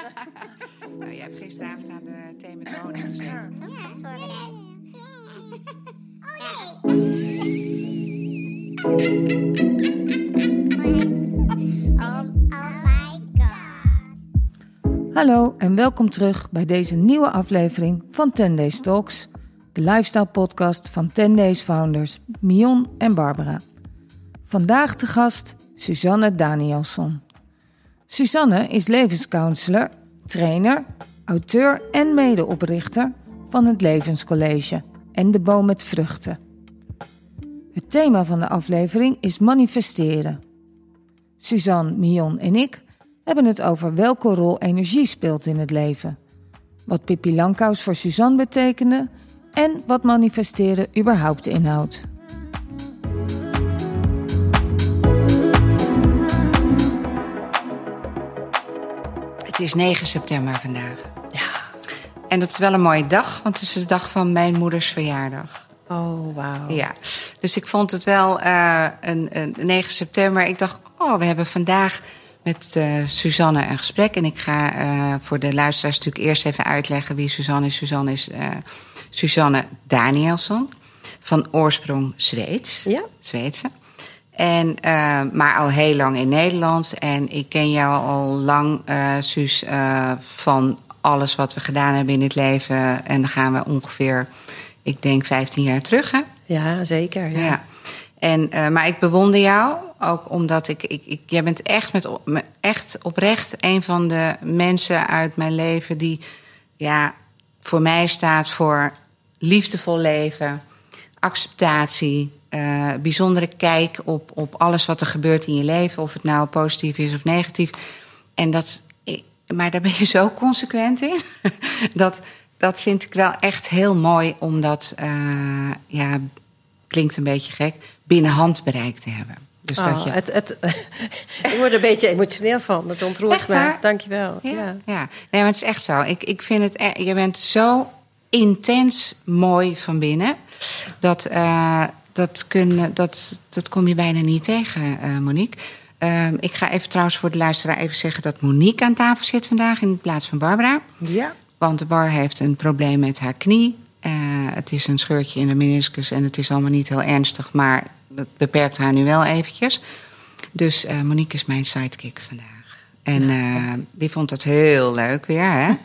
nou, jij hebt gisteravond aan de thee met honing gezeten. Ja, is voorbereid. Oh, oh my god. Hallo en welkom terug bij deze nieuwe aflevering van 10 Days Talks, de lifestyle podcast van 10 Days founders Mion en Barbara. Vandaag te gast Suzanne Danielsson. Suzanne is levenscounselor, trainer, auteur en medeoprichter van het Levenscollege en de boom met vruchten. Het thema van de aflevering is manifesteren. Suzanne, Mion en ik hebben het over welke rol energie speelt in het leven. Wat Pippi Langkous voor Suzanne betekende en wat manifesteren überhaupt inhoudt. Het is 9 september vandaag. Ja. En dat is wel een mooie dag, want het is de dag van mijn moeders verjaardag. Oh, wauw. Ja, dus ik vond het wel eh, een, een 9 september. Ik dacht, oh, we hebben vandaag met eh, Suzanne een gesprek. En ik ga eh, voor de luisteraars natuurlijk eerst even uitleggen wie Suzanne is. Suzanne is eh, Suzanne Danielsson, van oorsprong Zweeds. Ja. Zweedse. En, eh, maar al heel lang in Nederland. En ik ken jou al lang, eh Suus, eh, van alles wat we gedaan hebben in het leven. En dan gaan we ongeveer, ik denk, 15 jaar terug, hè? Ja, zeker. Ja. Ja. En, maar ik bewonder jou ook omdat ik, ik, ik jij bent echt, met, me- echt oprecht een van de mensen uit mijn leven die ja, voor mij staat voor liefdevol leven, acceptatie, eh, bijzondere kijk op, op alles wat er gebeurt in je leven, of het nou positief is of negatief. En dat, maar daar ben je zo consequent in. dat, dat vind ik wel echt heel mooi, omdat, eh, ja, klinkt een beetje gek, binnen handbereik te hebben. Dus Oh, dat je, het, het, ik word er een beetje emotioneel van. Het ontroert Echt me. Dankjewel. ja, Ja. ja. Nee, maar het is echt zo. Ik, ik vind het, e- je bent zo intens mooi van binnen. Dat, eh, dat, kun, dat, dat kom je bijna niet tegen, eh, Monique. Ehm, ik ga even trouwens voor de luisteraar even zeggen dat Monique aan tafel zit vandaag in plaats van Barbara. Ja. Want de bar heeft een probleem met haar knie. Eh, het is een scheurtje in de meniscus en het is allemaal niet heel ernstig, maar dat beperkt haar nu wel eventjes. Dus eh, Monique is mijn sidekick vandaag. En die vond het heel leuk weer, hè?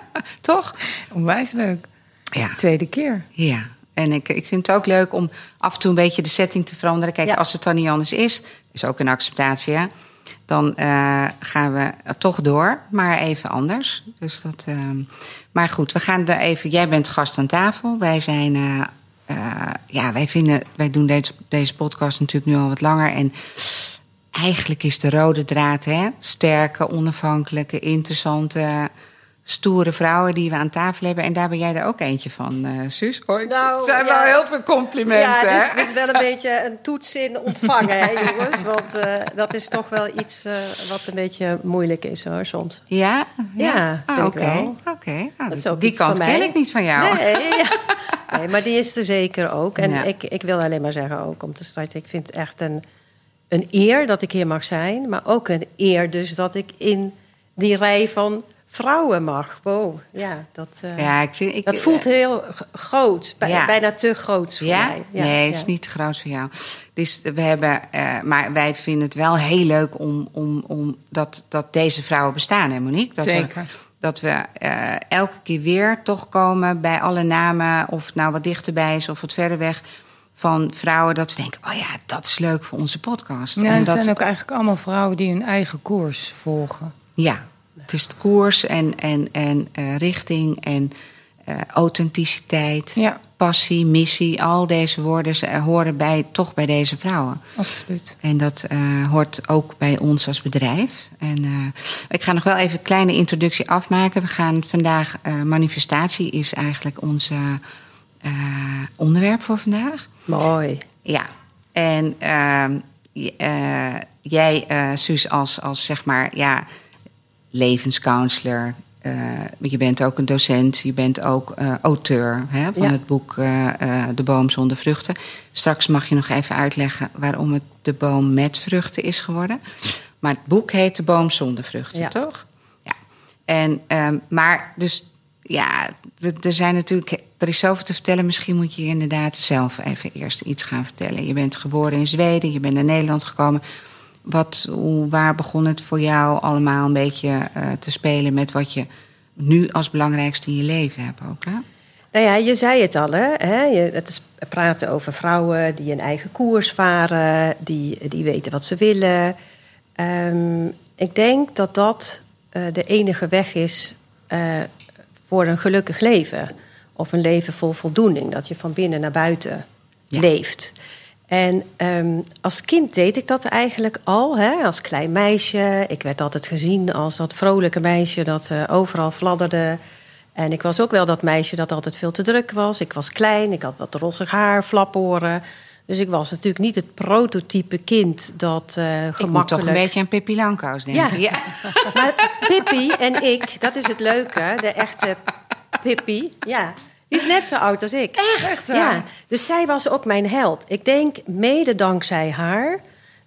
Toch? Onwijs leuk. Ja. Tweede keer. Ja. En ik, ik vind het ook leuk om af en toe een beetje de setting te veranderen. Kijk, Ja. als het dan niet anders is, is ook een acceptatie, hè? Dan eh, gaan we toch door, maar even anders. Dus dat, ehm, maar goed, we gaan er even. Jij bent gast aan tafel. Wij zijn. eh, eh, ja, wij vinden. Wij doen deze, deze podcast natuurlijk nu al wat langer. En eigenlijk is de rode draad, hè? Sterke, onafhankelijke, interessante. Stoere vrouwen die we aan tafel hebben. En daar ben jij er ook eentje van, eh Suus. Nou, het zijn ja. wel heel veel complimenten. Ja, hè? het is, het is wel een beetje een toets in ontvangen, hè, jongens. Want eh, dat is toch wel iets eh, wat een beetje moeilijk is, hoor, soms. Ja? Ja, Ah, vind ik Oké. Nou, Dat dat- ook die kant ken ik niet van jou. Nee, ja. nee, maar die is er zeker ook. En Ja. ik, ik wil alleen maar zeggen ook om te starten... ik vind het echt een, een eer dat ik hier mag zijn... maar ook een eer dus dat ik in die rij van vrouwen mag. Wow, ja, dat, eh, Ja, ik vind, ik, dat voelt heel g- groot. Bij- Ja. Bijna te groot voor Ja? mij. nee, het is ja. niet te groot voor jou. Dus we hebben, eh, maar wij vinden het wel heel leuk om, om, om dat, dat deze vrouwen bestaan, hè Monique? Dat Zeker. We, dat we eh, elke keer weer toch komen bij alle namen, of het nou wat dichterbij is of wat verder weg, van vrouwen dat we denken, oh ja, dat is leuk voor onze podcast. Ja, en het dat, zijn ook eigenlijk allemaal vrouwen die hun eigen koers volgen. Ja, het is het koers en, en, en eh, richting en eh, authenticiteit, Ja. passie, missie. Al deze woorden ze, eh, horen bij, toch bij deze vrouwen. Absoluut. En dat hoort ook bij ons als bedrijf. En ik ga nog wel even een kleine introductie afmaken. We gaan vandaag, manifestatie is eigenlijk ons onderwerp voor vandaag. Mooi. Ja, en ehm, eh, jij, Suus, als, als zeg maar, ja, levenscounselor. eh, je bent ook een docent, je bent ook eh, auteur hè, van Ja. het boek eh, De Boom zonder vruchten. Straks mag je nog even uitleggen waarom het De Boom met vruchten is geworden. Maar het boek heet De Boom zonder vruchten, Ja. toch? En, ehm, maar dus ja, er zijn natuurlijk. Er is zoveel te vertellen. Misschien moet je inderdaad zelf even eerst iets gaan vertellen. Je bent geboren in Zweden, je bent naar Nederland gekomen. Wat, hoe, waar begon het voor jou allemaal een beetje eh, te spelen met wat je nu als belangrijkste in je leven hebt ook? Hè? Nou ja, je zei het al, hè? Je, het is praten over vrouwen die een eigen koers varen, die, die weten wat ze willen. Ehm, ik denk dat dat eh, de enige weg is eh, voor een gelukkig leven. Of een leven vol voldoening, dat je van binnen naar buiten Ja. leeft. En ehm, als kind deed ik dat eigenlijk al, hè? als klein meisje. Ik werd altijd gezien als dat vrolijke meisje dat eh, overal fladderde. En ik was ook wel dat meisje dat altijd veel te druk was. Ik was klein, ik had wat rossig haar, flaporen. Dus ik was natuurlijk niet het prototype kind dat eh Ik moet gemakkelijk... toch een beetje aan Pippi Langkous denken. Ja. Maar Pippi en ik, dat is het leuke, de echte Pippi, ja. Die is net zo oud als ik. Echt waar? Ja, dus zij was ook mijn held. Ik denk mede dankzij haar.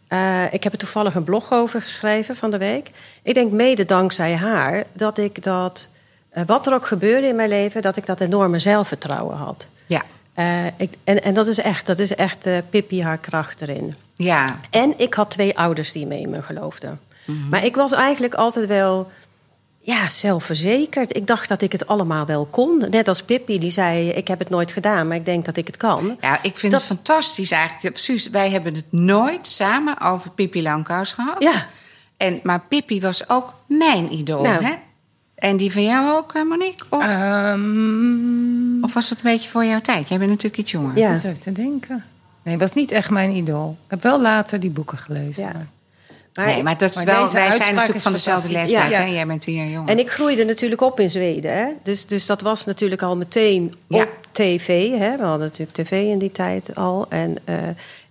eh, ik heb er toevallig een blog over geschreven van de week. Ik denk mede dankzij haar dat ik dat, eh, wat er ook gebeurde in mijn leven, dat ik dat enorme zelfvertrouwen had. Ja. Eh, ik, en, en dat is echt, dat is echt Pippi haar kracht erin. ja. En ik had twee ouders die mee in me geloofden. Mhm. Maar ik was eigenlijk altijd wel ja, zelfverzekerd. Ik dacht dat ik het allemaal wel kon. Net als Pippi, die zei: Ik heb het nooit gedaan, maar ik denk dat ik het kan. Ja, ik vind Dat- het fantastisch eigenlijk. Suus, wij hebben het nooit samen over Pippi Langkous gehad. Ja. En, maar Pippi was ook mijn idool, Nou. hè? En die van jou ook, eh, Monique? Of, Ehm, of was het een beetje voor jouw tijd? Jij bent natuurlijk iets jonger. Ja. Ik te denken? Nee, het was niet echt mijn idool. Ik heb wel later die boeken gelezen. Ja. maar- Maar nee, maar dat is maar wel, wij zijn natuurlijk van dezelfde leeftijd. Ja. Hè? Jij bent tien jaar jonger. En ik groeide natuurlijk op in Zweden. Hè? Dus, dus dat was natuurlijk al meteen Ja. op tv. Hè? We hadden natuurlijk tv in die tijd al. En, eh,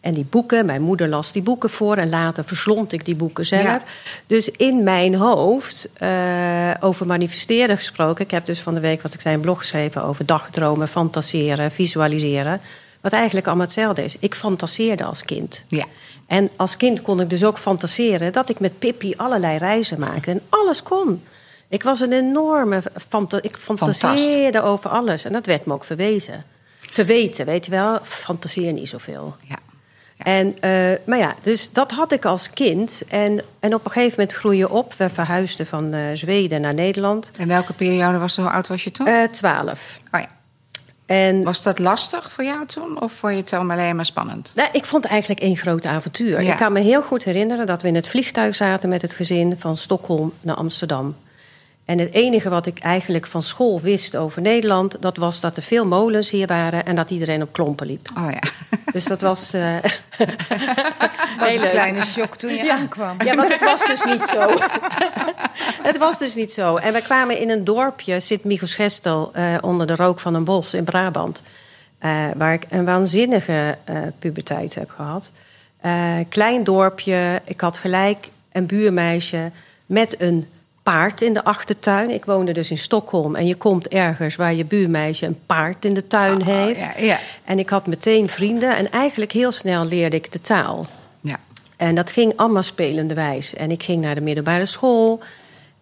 en die boeken, mijn moeder las die boeken voor. En later verslond ik die boeken zelf. Ja. Dus in mijn hoofd, eh, over manifesteren gesproken... ik heb dus van de week, wat ik zei, een blog geschreven... over dagdromen, fantaseren, visualiseren. Wat eigenlijk allemaal hetzelfde is. Ik fantaseerde als kind. Ja. En als kind kon ik dus ook fantaseren dat ik met Pippi allerlei reizen maakte. En alles kon. Ik was een enorme fanta Ik fantaseerde over alles. En dat werd me ook verwezen. Verweten, weet je wel. Fantaseer niet zoveel. Ja. En, eh, maar ja, dus dat had ik als kind. En, en op een gegeven moment groei je op. We verhuisden van eh, Zweden naar Nederland. En welke periode was? Hoe oud was je toen? Eh, Twaalf. oh ja. En Was dat lastig voor jou toen? Of vond je het allemaal alleen maar spannend? Nou, ik vond het eigenlijk één groot avontuur. Ja. Ik kan me heel goed herinneren dat we in het vliegtuig zaten met het gezin van Stockholm naar Amsterdam. En het enige wat ik eigenlijk van school wist over Nederland, dat was dat er veel molens hier waren en dat iedereen op klompen liep. Oh ja. Dus dat was. eh, was een kleine shock toen je Ja. aankwam. Ja, want het was dus niet zo. het was dus niet zo. En we kwamen in een dorpje, Sint-Michels-Gestel, eh, onder de rook van een bos in Brabant. eh, waar ik een waanzinnige puberteit heb gehad. Eh, klein dorpje, ik had gelijk een buurmeisje met een paard in de achtertuin. Ik woonde dus in Stockholm en je komt ergens waar je buurmeisje een paard in de tuin heeft. ja, ja. En ik had meteen vrienden en eigenlijk heel snel leerde ik de taal. ja. En dat ging allemaal spelende wijs. En ik ging naar de middelbare school.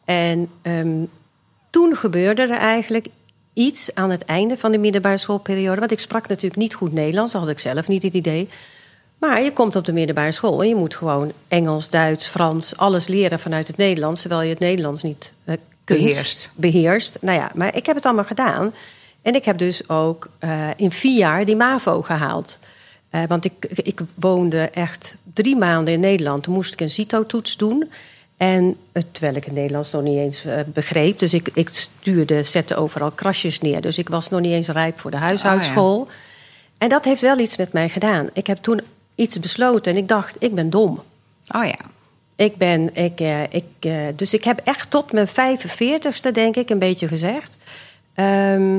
En ehm, toen gebeurde er eigenlijk iets aan het einde van de middelbare schoolperiode. Want ik sprak natuurlijk niet goed Nederlands, dat had ik zelf niet het idee. Maar je komt op de middelbare school en je moet gewoon Engels, Duits, Frans, alles leren vanuit het Nederlands, terwijl je het Nederlands niet eh, kunt. Beheerst. Beheerst. Nou ja, maar ik heb het allemaal gedaan. En ik heb dus ook eh, in vier jaar die MAVO gehaald. Eh, want ik, ik woonde echt drie maanden in Nederland. Toen moest ik een CITO-toets doen. En terwijl ik het Nederlands nog niet eens begreep. Dus ik, ik stuurde, zette overal krasjes neer. Dus ik was nog niet eens rijp voor de huishoudschool. En dat heeft wel iets met mij gedaan. Ik heb toen iets besloten en ik dacht, ik ben dom. Oh ja. Ik ben, ik, eh, ik, eh, dus ik heb echt tot mijn 45ste, denk ik, een beetje gezegd. ehm,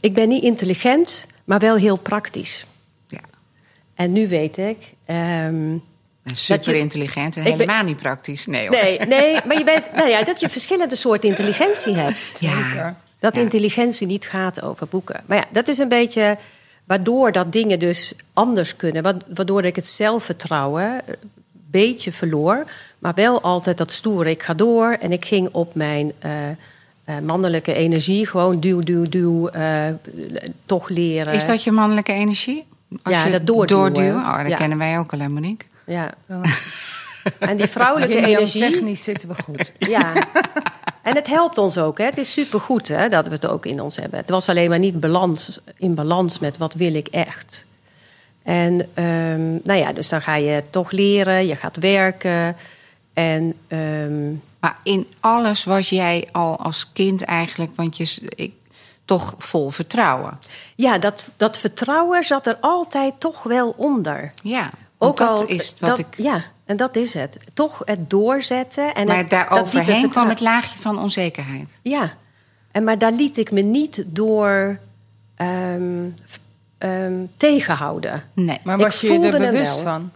ik ben niet intelligent, maar wel heel praktisch. ja. En nu weet ik. ehm, Super intelligent en ben- helemaal niet praktisch. Nee hoor. nee, nee, maar je bent, nou ja, dat je verschillende soorten intelligentie hebt. Ja. Dat Ja. intelligentie niet gaat over boeken. Maar ja, dat is een beetje waardoor dat dingen dus anders kunnen. wa- Waardoor ik het zelfvertrouwen een beetje verloor. Maar wel altijd dat stoere. Ik ga door en ik ging op mijn eh, eh, mannelijke energie. Gewoon duw, duw, duw, eh, toch leren. Is dat je mannelijke energie? Als Ja, je dat doorduwen. doorduwen? Oh, dat Ja. kennen wij ook al, hè, Monique? Ja. En die vrouwelijke Marianne, energie... technisch zitten we goed. Ja. En het helpt ons ook. Hè. Het is supergoed hè, dat we het ook in ons hebben. Het was alleen maar niet balans, in balans met wat wil ik echt. En ehm, nou ja, dus dan ga je toch leren, je gaat werken. En ehm, Maar in alles was jij al als kind eigenlijk, want je, ik, toch vol vertrouwen. ja, dat, dat vertrouwen zat er altijd toch wel onder. Ja, Ook ook dat al, is wat dat, ik. Ja, en dat is het. Toch het doorzetten. En maar het, dat daaroverheen kwam het laagje van onzekerheid. Ja, en maar daar liet ik me niet door ehm, ehm, tegenhouden. Nee. Maar Ik was je je voelde er bewust wel. van?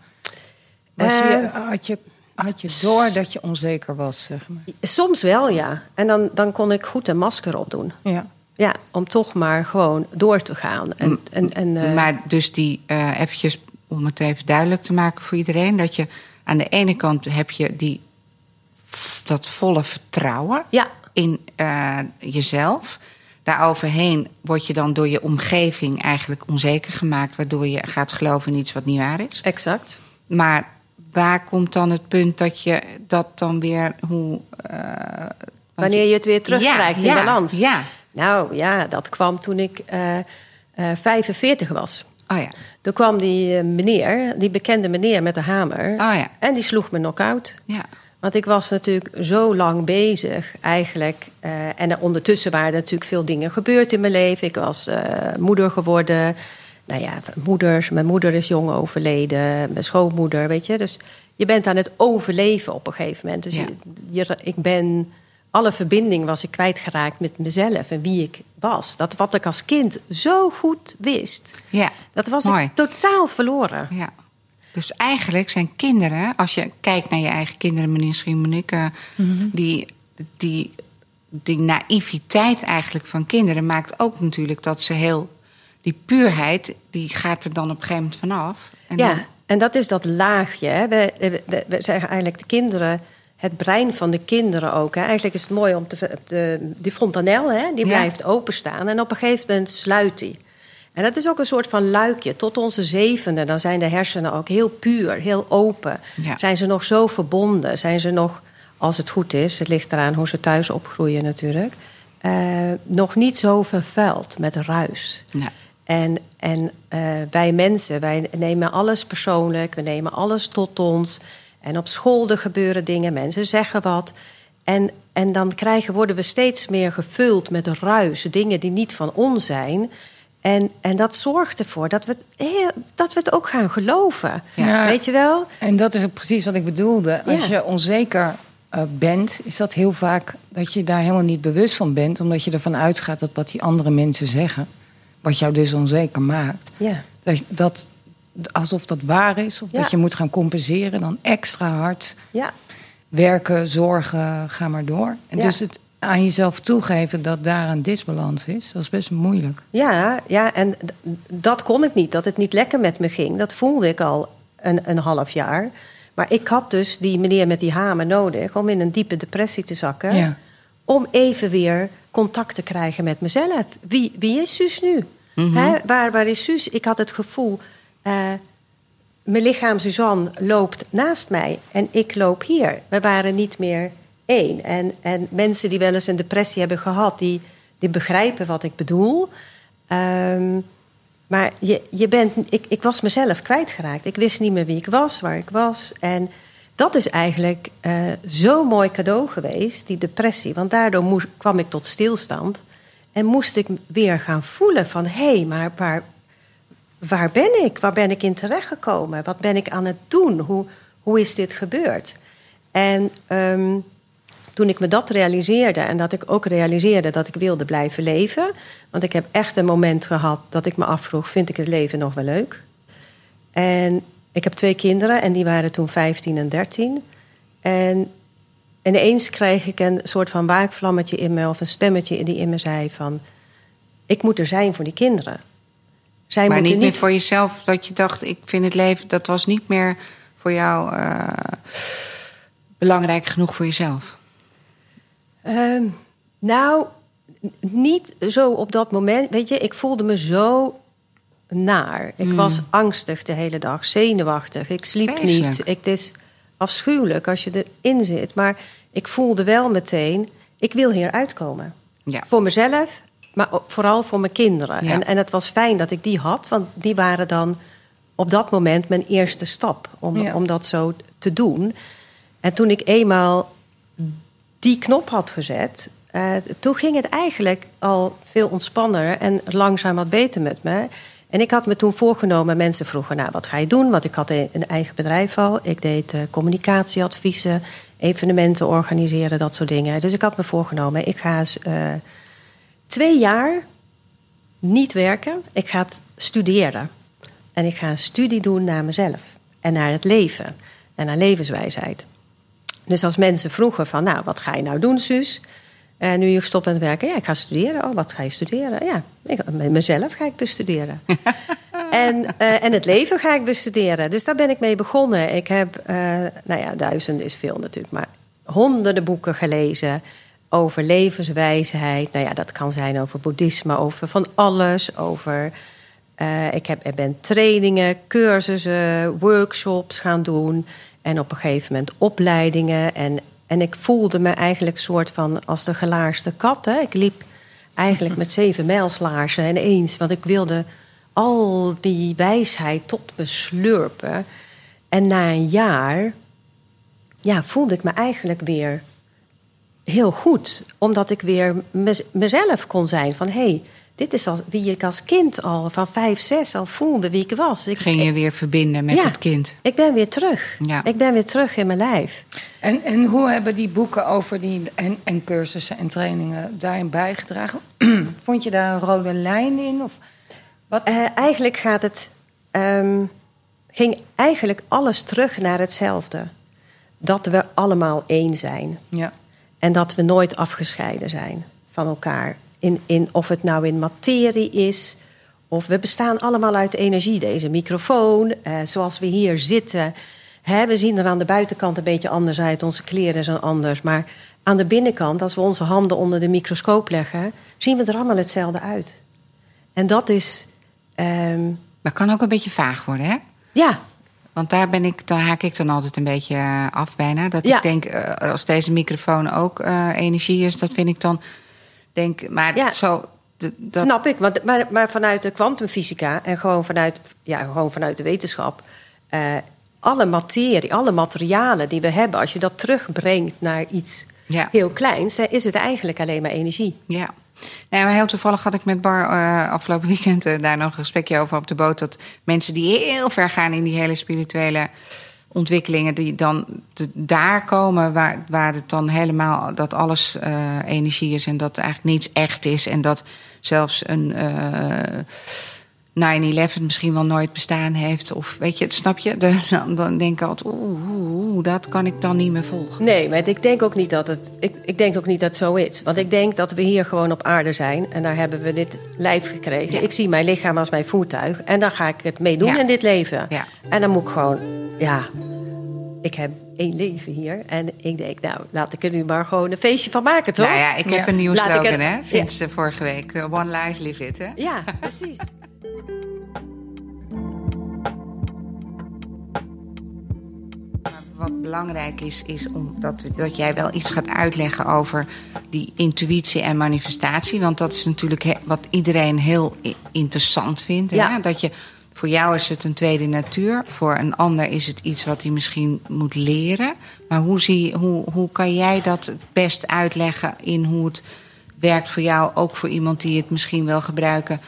Was Eh, je, had, je, had je door dat je onzeker was, zeg maar? Soms wel, ja. En dan, dan kon ik goed een masker opdoen. Ja. Ja, om toch maar gewoon door te gaan. En, en, en, eh, Maar dus die, eh eventjes om het even duidelijk te maken voor iedereen, dat je aan de ene kant heb je die, dat volle vertrouwen Ja, in eh, jezelf. Daaroverheen word je dan door je omgeving eigenlijk onzeker gemaakt, waardoor je gaat geloven in iets wat niet waar is. exact. Maar waar komt dan het punt dat je dat dan weer hoe. eh, Wanneer je het weer terugkrijgt Ja, in ja, balans. Ja. Nou ja, dat kwam toen ik eh, eh, 45 was. Oh ja. Toen kwam die eh, meneer, die bekende meneer met de hamer. Oh ja. En die sloeg me knock-out. Ja. Want ik was natuurlijk zo lang bezig eigenlijk. eh, en ondertussen waren er natuurlijk veel dingen gebeurd in mijn leven. Ik was eh, moeder geworden. Nou ja, moeders. Mijn moeder is jong overleden. Mijn schoonmoeder, weet je. Dus je bent aan het overleven op een gegeven moment. Dus Ja. je, je- ik ben... Alle verbinding was ik kwijtgeraakt met mezelf en wie ik was. Dat wat ik als kind zo goed wist. Ja. Dat was Mooi. ik totaal verloren. Ja. Dus eigenlijk zijn kinderen, als je kijkt naar je eigen kinderen, misschien Monique, eh, die, die, die naïviteit eigenlijk van kinderen maakt ook natuurlijk dat ze heel. Die puurheid, die gaat er dan op een gegeven moment vanaf. En Ja, dan- en dat is dat laagje. Hè. We, we, we zeggen eigenlijk de kinderen, het brein van de kinderen ook. Hè. Eigenlijk is het mooi om te. De, die fontanel, hè, die Ja. blijft openstaan en op een gegeven moment sluit die. En dat is ook een soort van luikje. Tot onze zevende, dan zijn de hersenen ook heel puur, heel open. Ja. Zijn ze nog zo verbonden? Zijn ze nog, als het goed is, het ligt eraan hoe ze thuis opgroeien natuurlijk, eh, nog niet zo vervuild met ruis. Ja. En, en eh, wij mensen, wij nemen alles persoonlijk, we nemen alles tot ons. En op school er gebeuren dingen, mensen zeggen wat. En, en dan krijgen, worden we steeds meer gevuld met ruis, dingen die niet van ons zijn. En, en dat zorgt ervoor dat we, heel, dat we het ook gaan geloven. Ja. Weet je wel? En dat is ook precies wat ik bedoelde. Als Ja. je onzeker eh, bent, is dat heel vaak dat je daar helemaal niet bewust van bent. Omdat je ervan uitgaat dat wat die andere mensen zeggen, wat jou dus onzeker maakt, Ja. dat, dat alsof dat waar is. Of Ja. dat je moet gaan compenseren, dan extra hard Ja. werken, zorgen, ga maar door. En Ja. dus het aan jezelf toegeven dat daar een disbalans is, dat is best moeilijk. Ja, ja, en dat kon ik niet. Dat het niet lekker met me ging, dat voelde ik al een, een half jaar. Maar ik had dus die meneer met die hamer nodig om in een diepe depressie te zakken. Ja. Om even weer contact te krijgen met mezelf. Wie, wie is Suus nu? Hè, waar, waar is Suus? Ik had het gevoel, eh, mijn lichaam Suzanne loopt naast mij en ik loop hier. We waren niet meer één. En, en mensen die wel eens een depressie hebben gehad, die, die begrijpen wat ik bedoel. Ehm, maar je, je bent, ik, ik was mezelf kwijtgeraakt. Ik wist niet meer wie ik was, waar ik was. En dat is eigenlijk eh, zo'n mooi cadeau geweest, die depressie. Want daardoor moest, kwam ik tot stilstand. En moest ik weer gaan voelen van... hé, hey, maar waar, waar ben ik? Waar ben ik in terechtgekomen? Wat ben ik aan het doen? Hoe, hoe is dit gebeurd? En ehm, toen ik me dat realiseerde en dat ik ook realiseerde dat ik wilde blijven leven... want ik heb echt een moment gehad dat ik me afvroeg... vind ik het leven nog wel leuk? En ik heb twee kinderen en die waren toen 15 en 13. En ineens kreeg ik een soort van waakvlammetje in me... of een stemmetje die in me zei van... ik moet er zijn voor die kinderen. Zij Maar niet meer voor jezelf dat je dacht, ik vind het leven, dat was niet meer voor jou eh, belangrijk genoeg voor jezelf. Ehm, Nou, niet zo op dat moment. Weet je, ik voelde me zo naar. Ik was angstig de hele dag, zenuwachtig. Ik sliep Vreselijk. niet. Ik, het is afschuwelijk als je erin zit. Maar ik voelde wel meteen, ik wil hier uitkomen. Ja. Voor mezelf, maar vooral voor mijn kinderen. Ja. En, en het was fijn dat ik die had, want die waren dan op dat moment mijn eerste stap om, Ja. om dat zo te doen. En toen ik eenmaal die knop had gezet, eh, toen ging het eigenlijk al veel ontspanner en langzaam wat beter met me. En ik had me toen voorgenomen, mensen vroegen, nou, wat ga je doen? Want ik had een een eigen bedrijf al. Ik deed eh, communicatieadviezen, evenementen organiseren, dat soort dingen. Dus ik had me voorgenomen, ik ga eens eh, twee jaar niet werken. Ik ga studeren. En ik ga een studie doen naar mezelf. En naar het leven. En naar levenswijsheid. Dus als mensen vroegen van, nou, wat ga je nou doen, Suus? En nu je stopt met werken, ja, ik ga studeren. Oh, wat ga je studeren? Ja, ik, met mezelf ga ik bestuderen. en, eh, en het leven ga ik bestuderen. Dus daar ben ik mee begonnen. Ik heb, eh, nou ja, duizenden is veel natuurlijk, maar honderden boeken gelezen over levenswijsheid. Nou ja, dat kan zijn over boeddhisme, over van alles, over... eh, ik heb, ik ben trainingen, cursussen, workshops gaan doen. En op een gegeven moment opleidingen. En, en ik voelde me eigenlijk soort van als de gelaarste kat. Hè? Ik liep eigenlijk met zeven mijlslaarzen ineens. Want ik wilde al die wijsheid tot me slurpen. En na een jaar ja, voelde ik me eigenlijk weer heel goed. Omdat ik weer mez- mezelf kon zijn. Van hé, hey, dit is al, wie ik als kind al van vijf, zes al voelde wie ik was. Ik, Ging je weer verbinden met Ja. het kind. ik ben weer terug. Ja. Ik ben weer terug in mijn lijf. En, en hoe hebben die boeken over die en, en cursussen en trainingen daarin bijgedragen? Vond je daar een rode lijn in? Of wat? Eh, eigenlijk gaat het. ehm, ging eigenlijk alles terug naar hetzelfde. Dat we allemaal één zijn. Ja. En dat we nooit afgescheiden zijn van elkaar. In, in, of het nou in materie is. Of we bestaan allemaal uit energie. Deze microfoon, eh, zoals we hier zitten. Hè, we zien er aan de buitenkant een beetje anders uit. Onze kleren zijn anders. Maar aan de binnenkant, als we onze handen onder de microscoop leggen, zien we er allemaal hetzelfde uit. En dat is. ehm, Maar kan ook een beetje vaag worden, hè? ja, Want daar, ben ik, daar haak ik dan altijd een beetje eh, af bijna. Dat Ja. ik denk, eh, als deze microfoon ook eh, energie is, dat vind ik dan... Denk, maar Ja. zo... dat, Snap ik, want, maar, maar vanuit de kwantumfysica en gewoon vanuit, ja, gewoon vanuit de wetenschap. alle materie, alle materialen die we hebben, als je dat terugbrengt naar iets Ja. heel kleins, is het eigenlijk alleen maar energie. Ja. Maar heel toevallig had ik met Bar eh, afgelopen weekend eh, daar nog een gesprekje over op de boot. Dat mensen die heel ver gaan in die hele spirituele ontwikkelingen, die dan daar komen waar, waar het dan helemaal dat alles eh, energie is en dat eigenlijk niets echt is. En dat zelfs een 9-11 misschien wel nooit bestaan heeft. Of weet je, snap je? Dus dan, dan denk ik altijd, oeh, oeh, oeh, dat kan ik dan niet meer volgen. Nee, maar ik denk ook niet dat het. Ik, ik denk ook niet dat het zo is. Want ik denk dat we hier gewoon op aarde zijn. En daar hebben we dit lijf gekregen. Ja. Ik zie mijn lichaam als mijn voertuig. En daar ga ik het mee doen Ja. in dit leven. Ja. En dan moet ik gewoon. Ja, ik heb één leven hier. En ik denk, nou, laat ik er nu maar gewoon een feestje van maken, toch? Nou ja, ik heb een nieuwe slogan, het- hè? Sinds eh, vorige week. Eh, One life, live it, hè? Ja, precies. Wat belangrijk is, is om dat, jij wel iets gaat uitleggen over die intuïtie en manifestatie. Want dat is natuurlijk he- wat iedereen heel interessant vindt. Hè? Ja. Dat je, voor jou is het een tweede natuur. Voor een ander is het iets wat hij misschien moet leren. Maar hoe, zie, hoe, hoe kan jij dat het best uitleggen in hoe het werkt voor jou? Ook voor iemand die het misschien wil gebruiken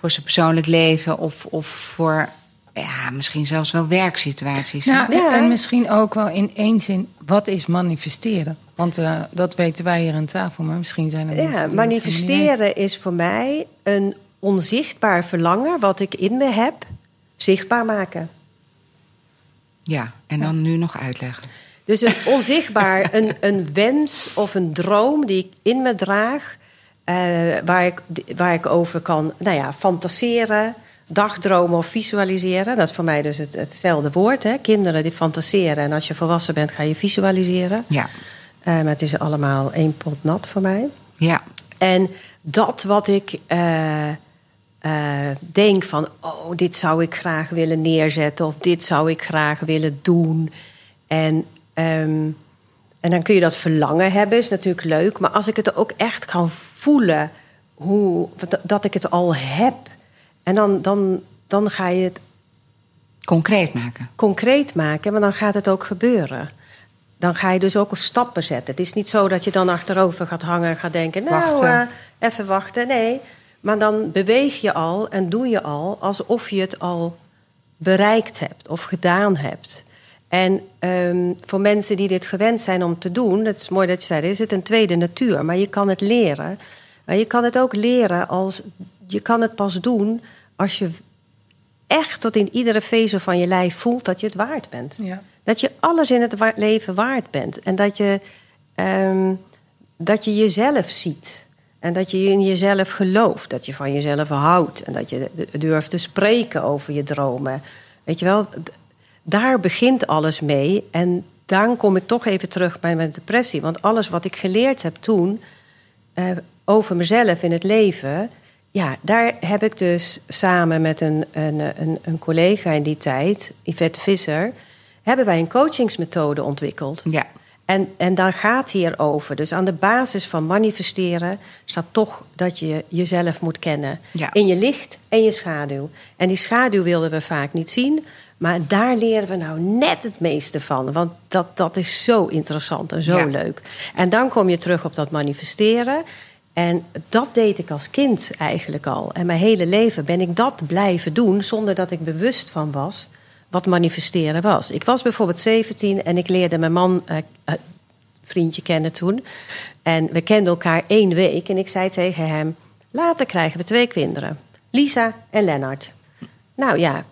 voor zijn persoonlijk leven of, of voor ja, misschien zelfs wel werksituaties. Nou, Ja. En misschien ook wel in één zin, wat is manifesteren? Want eh, dat weten wij hier aan tafel, maar misschien zijn er mensen Ja, manifesteren is voor mij een onzichtbaar verlangen wat ik in me heb, zichtbaar maken. Ja, en dan nu nog uitleggen. Dus een onzichtbaar, een, een wens of een droom die ik in me draag, waar, ik, waar ik over kan nou ja, fantaseren, dagdromen of visualiseren. Dat is voor mij dus het, hetzelfde woord. Hè? Kinderen die fantaseren en als je volwassen bent ga je visualiseren. Ja, Eh, maar het is allemaal één pot nat voor mij. Ja. En dat wat ik eh, eh, denk van, oh, dit zou ik graag willen neerzetten of dit zou ik graag willen doen. En, ehm, en dan kun je dat verlangen hebben, is natuurlijk leuk. Maar als ik het ook echt kan voelen, hoe, dat ik het al heb, en dan, dan, dan ga je het Concreet maken. concreet maken, maar dan gaat het ook gebeuren. Dan ga je dus ook stappen zetten. Het is niet zo dat je dan achterover gaat hangen en gaat denken: Nou, Wachten. eh, even wachten. Nee, maar dan beweeg je al en doe je al alsof je het al bereikt hebt of gedaan hebt. En ehm, voor mensen die dit gewend zijn om te doen, dat is mooi dat je zei, is het een tweede natuur. Maar je kan het leren. Maar je kan het ook leren als. Je kan het pas doen als je echt tot in iedere vezel van je lijf voelt dat je het waard bent. Ja. Dat je alles in het wa- leven waard bent. En dat je, ehm, dat je jezelf ziet. En dat je in jezelf gelooft. Dat je van jezelf houdt. En dat je durft te spreken over je dromen. Weet je wel, daar begint alles mee. En dan kom ik toch even terug bij mijn depressie. Want alles wat ik geleerd heb toen eh, over mezelf in het leven. Ja, daar heb ik dus samen met een, een, een, een collega in die tijd, Yvette Visser, hebben wij een coachingsmethode ontwikkeld. Ja. En, en daar gaat hier over. Dus aan de basis van manifesteren staat toch dat je jezelf moet kennen. Ja. In je licht en je schaduw. En die schaduw wilden we vaak niet zien. Maar daar leren we nou net het meeste van. Want dat, dat is zo interessant en zo Ja. leuk. En dan kom je terug op dat manifesteren. En dat deed ik als kind eigenlijk al. En mijn hele leven ben ik dat blijven doen zonder dat ik bewust van was wat manifesteren was. Ik was bijvoorbeeld 17 en ik leerde mijn man, eh, eh, vriendje kennen toen. En we kenden elkaar één week. En ik zei tegen hem: Later krijgen we twee kinderen, Lisa en Lennart. Nou ja,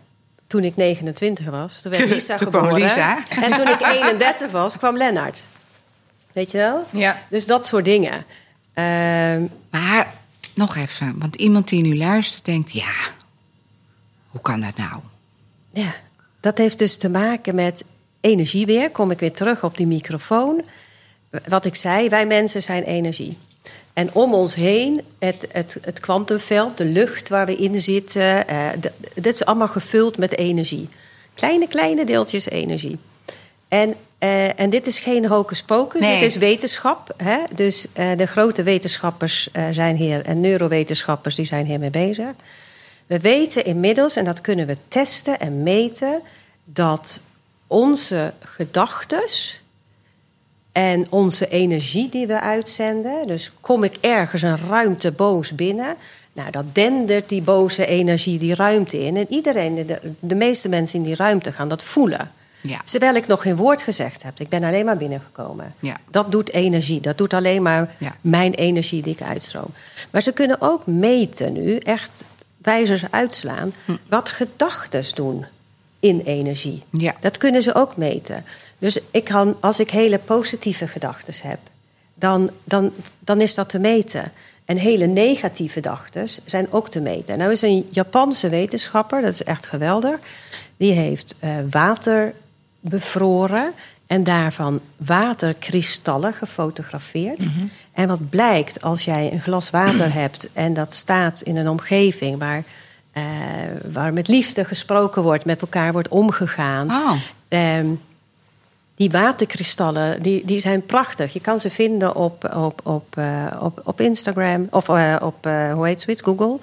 toen ik 29 was, toen werd Lisa Toen geboren. Lisa. En toen ik 31 was, kwam Lennart. Weet je wel? Ja. Dus dat soort dingen. Ehm, Maar nog even, want iemand die nu luistert denkt: ja, hoe kan dat nou? Ja, dat heeft dus te maken met energie weer. Kom ik weer terug op die microfoon. Wat ik zei, wij mensen zijn energie. En om ons heen, het, het, het kwantumveld, de lucht waar we in zitten, eh, dit is allemaal gevuld met energie. Kleine, kleine deeltjes energie. En, eh, en dit is geen hocus pocus, Nee. dit is wetenschap. Hè? Dus eh, de grote wetenschappers zijn hier en neurowetenschappers die zijn hiermee bezig. We weten inmiddels, en dat kunnen we testen en meten, dat onze gedachtes en onze energie die we uitzenden, dus kom ik ergens een ruimte boos binnen, nou, dat dendert die boze energie die ruimte in. En iedereen, de, de meeste mensen in die ruimte gaan dat voelen. Ja. Terwijl ik nog geen woord gezegd heb. Ik ben alleen maar binnengekomen. Ja. Dat doet energie. Dat doet alleen maar Ja. mijn energie die ik uitstroom. Maar ze kunnen ook meten nu, echt wijzers uitslaan, Hm. wat gedachten doen in energie. Ja. Dat kunnen ze ook meten. Dus ik kan, als ik hele positieve gedachten heb, dan, dan, dan is dat te meten. En hele negatieve gedachten zijn ook te meten. En nou is een Japanse wetenschapper, dat is echt geweldig, die heeft eh, water bevroren en daarvan waterkristallen gefotografeerd. En wat blijkt als jij een glas water hebt en dat staat in een omgeving waar, waar met liefde gesproken wordt, met elkaar wordt omgegaan. Oh. Ehm, die waterkristallen die, die zijn prachtig. Je kan ze vinden op, op, op, eh, op, op Instagram of eh, op, eh, hoe heet zoiets, Google.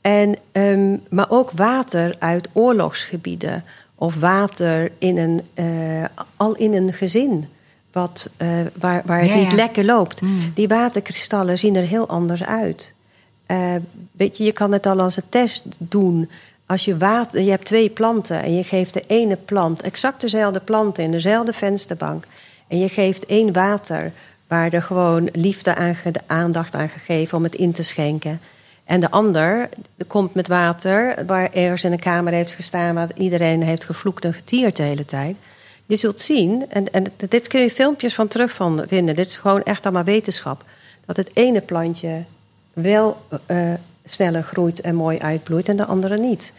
En, ehm, maar ook water uit oorlogsgebieden. Of water in een, eh, al in een gezin. Wat, eh, waar, waar het Ja, niet ja. lekker loopt. Mm. Die waterkristallen zien er heel anders uit. Eh, weet je, je kan het al als een test doen. Als je water, je hebt twee planten en je geeft de ene plant exact dezelfde planten in dezelfde vensterbank. En je geeft één water waar er gewoon liefde aan, ge- aandacht aan gegeven om het in te schenken. En de ander komt met water waar ergens in een kamer heeft gestaan waar iedereen heeft gevloekt en getierd de hele tijd. Je zult zien, en, en dit kun je filmpjes van terug vinden. Dit is gewoon echt allemaal wetenschap. Dat het ene plantje wel eh, sneller groeit en mooi uitbloeit en de andere niet.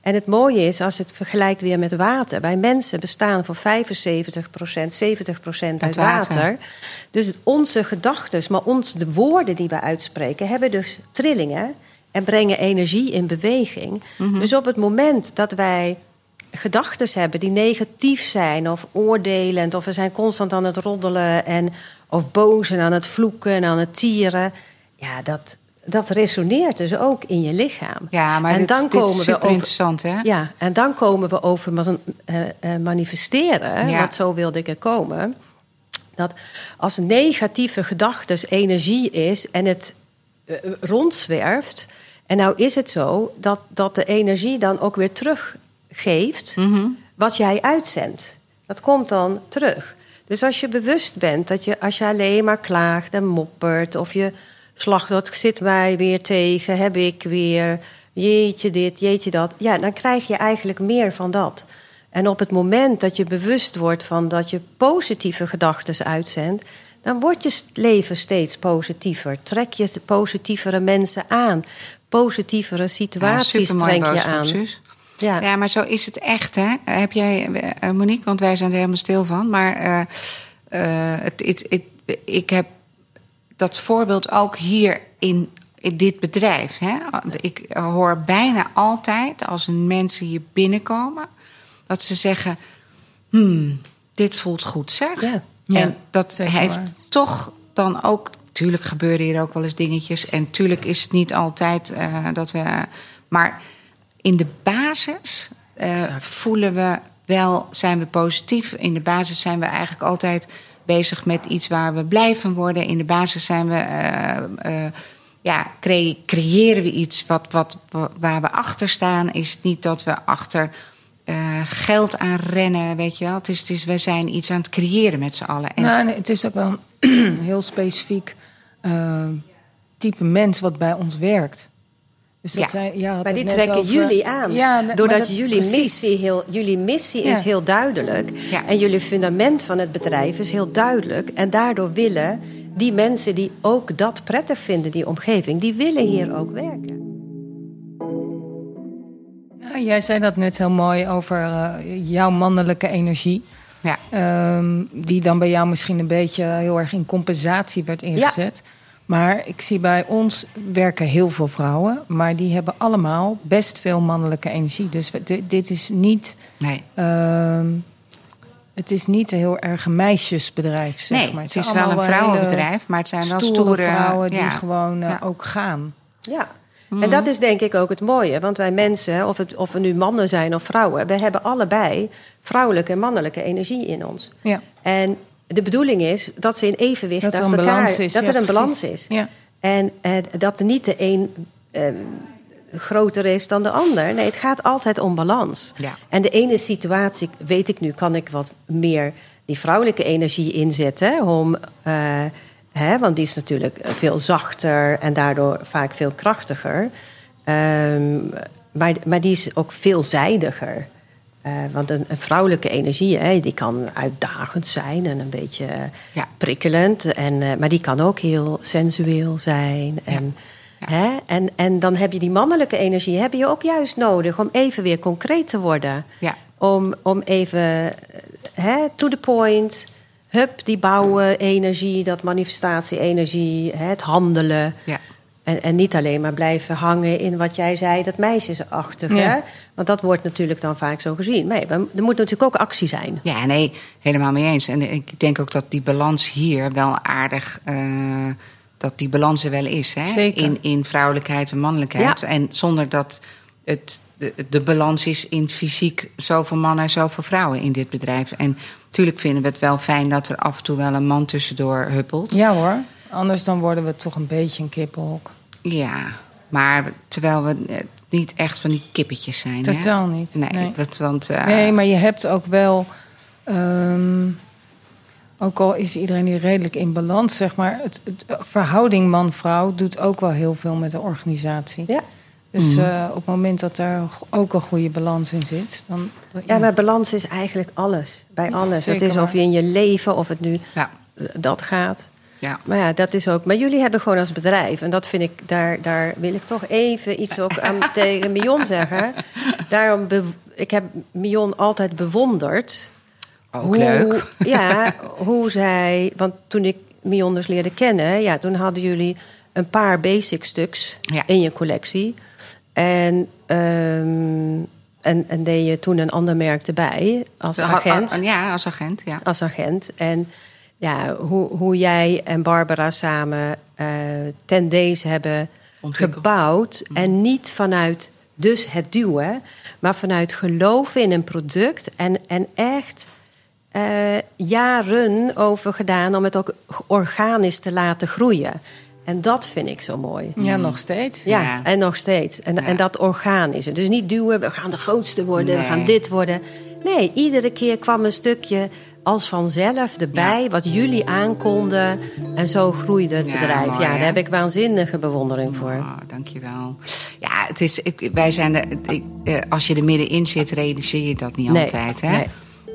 En het mooie is, als het vergelijkt weer met water. Wij mensen bestaan voor 75% 70 uit Uit water. water. Dus onze gedachten, maar ons, de woorden die we uitspreken, hebben dus trillingen en brengen energie in beweging. Dus op het moment dat wij gedachten hebben die negatief zijn of oordelend, of we zijn constant aan het roddelen en of boos en aan het vloeken en aan het tieren, ja, dat, dat resoneert dus ook in je lichaam. Ja, maar en dit, dan dit is we super over interessant, hè? ja, en dan komen we over man- eh, eh, manifesteren, Ja. want zo wilde ik er komen. Dat als negatieve gedachten energie is en het eh, rondzwerft. En nou is het zo dat, dat de energie dan ook weer teruggeeft Mhm. wat jij uitzendt. Dat komt dan terug. Dus als je bewust bent dat je, als je alleen maar klaagt en moppert, of je slag dat zit mij weer tegen, heb ik weer, jeetje dit, jeetje dat, ja, dan krijg je eigenlijk meer van dat. En op het moment dat je bewust wordt van dat je positieve gedachten uitzendt, dan wordt je leven steeds positiever. Trek je positievere mensen aan, positievere situaties trek je aan. Ja. Ja, maar zo is het echt, hè? Heb jij, eh, Monique, want wij zijn er helemaal stil van. Maar eh, eh, het, het, het, ik heb dat voorbeeld ook hier in, in dit bedrijf. Hè? Ik hoor bijna altijd als mensen hier binnenkomen... dat ze zeggen, hmm, dit voelt goed, zeg. Ja. Ja, en dat heeft waar. toch dan ook... Tuurlijk gebeuren hier ook wel eens dingetjes. En tuurlijk is het niet altijd eh, dat we... Maar in de basis eh, voelen we wel, zijn we positief. In de basis zijn we eigenlijk altijd bezig met iets waar we blij van worden. In de basis zijn we, eh, eh, ja, cre- creëren we iets wat, wat, wa- waar we achter staan. Is het niet dat we achter eh, geld aan rennen, weet je wel. Het is, we zijn iets aan het creëren met z'n allen. En, Nou, nee, het is ook wel een heel specifiek type mens wat bij ons werkt. Dus dat Ja. zijn, ja, had Maar die trekken over- jullie aan. Ja, Doordat dat- jullie precies. missie, heel, jullie missie is heel duidelijk. En jullie fundament van het bedrijf is heel duidelijk. En daardoor willen die mensen die ook dat prettig vinden, die omgeving, die willen hier ook werken. Ja, jij zei dat net heel mooi over eh, jouw mannelijke energie. ja. Ehm, die dan bij jou misschien een beetje heel erg in compensatie werd ingezet. Maar ik zie bij ons werken heel veel vrouwen, maar die hebben allemaal best veel mannelijke energie. Dus dit is niet, Nee. ehm, het is niet een heel erg een meisjesbedrijf. Zeg Nee, maar. het zijn is wel een vrouwenbedrijf, maar het zijn wel stoere, stoere vrouwen die ja. gewoon eh, Ja. ook gaan. Ja. Mhm. En dat is denk ik ook het mooie. Want wij mensen, of, het, of we nu mannen zijn of vrouwen, we hebben allebei vrouwelijke en mannelijke energie in ons. Ja. En de bedoeling is dat ze in evenwicht Dat er naast een elkaar, balans is. Dat Ja, er een precies. balans is. Ja. En eh, dat er niet de een eh, groter is dan de ander. Nee, het gaat altijd om balans. Ja. En de ene situatie, weet ik nu, kan ik wat meer die vrouwelijke energie inzetten. Om, eh, hè, want die is natuurlijk veel zachter en daardoor vaak veel krachtiger. Ehm, maar, maar die is ook veelzijdiger. Eh, want een, een vrouwelijke energie, hè, die kan uitdagend zijn en een beetje eh, Ja. prikkelend. En, eh, maar die kan ook heel sensueel zijn. En, Ja. Hè? En, en dan heb je die mannelijke energie heb je ook juist nodig om even weer concreet te worden. Ja. Om, om even hè, to the point. Hup, die bouwen energie, dat manifestatie-energie, hè, het handelen. Ja. En, en niet alleen maar blijven hangen in wat jij zei, dat meisjesachtige. Ja. hè? Want dat wordt natuurlijk dan vaak zo gezien. Nee, er moet natuurlijk ook actie zijn. Ja, nee, helemaal mee eens. En ik denk ook dat die balans hier wel aardig. eh, dat die balans er wel is. Hè? Zeker. In, in vrouwelijkheid en mannelijkheid. Ja. En zonder dat het de, de balans is in fysiek zoveel mannen en zoveel vrouwen in dit bedrijf. En natuurlijk vinden we het wel fijn dat er af en toe wel een man tussendoor huppelt. ja hoor, anders dan worden we toch een beetje een kippenhok. Ja, maar terwijl we eh, niet echt van die kippetjes zijn. hè? Totaal niet. Nee, Nee. Dat, want, eh, Nee, maar je hebt ook wel. ehm, ook al is iedereen hier redelijk in balans, zeg maar. Het, het verhouding man-vrouw doet ook wel heel veel met de organisatie. Ja. Dus Mhm. eh, op het moment dat daar ook een goede balans in zit, dan. dan- Ja, maar balans is eigenlijk alles. Bij alles. zeker het is of je in je leven, of het nu ja. eh, dat gaat. Ja. Maar ja, dat is ook. Maar jullie hebben gewoon als bedrijf, en dat vind ik, daar, daar wil ik toch even iets ook aan tegen Mion zeggen. Daarom, be- ik heb Mion altijd bewonderd. Ook hoe, leuk. Ja, hoe zij. Want toen ik Mion dus leerde kennen, ja, toen hadden jullie een paar basic stuks Ja. in je collectie. En, ehm, en, en deed je toen een ander merk erbij als agent Ja, als agent, ja. als agent. En ja, hoe, hoe jij en Barbara samen eh ten deze hebben Ontwikkeld. gebouwd. En niet vanuit dus het duwen, maar vanuit geloven in een product. En, en echt eh, jaren over gedaan om het ook organisch te laten groeien. En dat vind ik zo mooi. Ja, nog steeds. Ja, Ja. en nog steeds. En, Ja. en dat organisch. Dus niet duwen, we gaan de grootste worden, we gaan dit worden. Nee, iedere keer kwam een stukje als vanzelf erbij, wat jullie aankonden. En zo groeide het Ja, bedrijf. mooi, ja, hè? daar heb ik waanzinnige bewondering voor. Oh, dankjewel. Ja, het is, ik, wij zijn de, ik, eh, als je er middenin zit, realiseer je dat niet Nee, altijd. Hè? nee.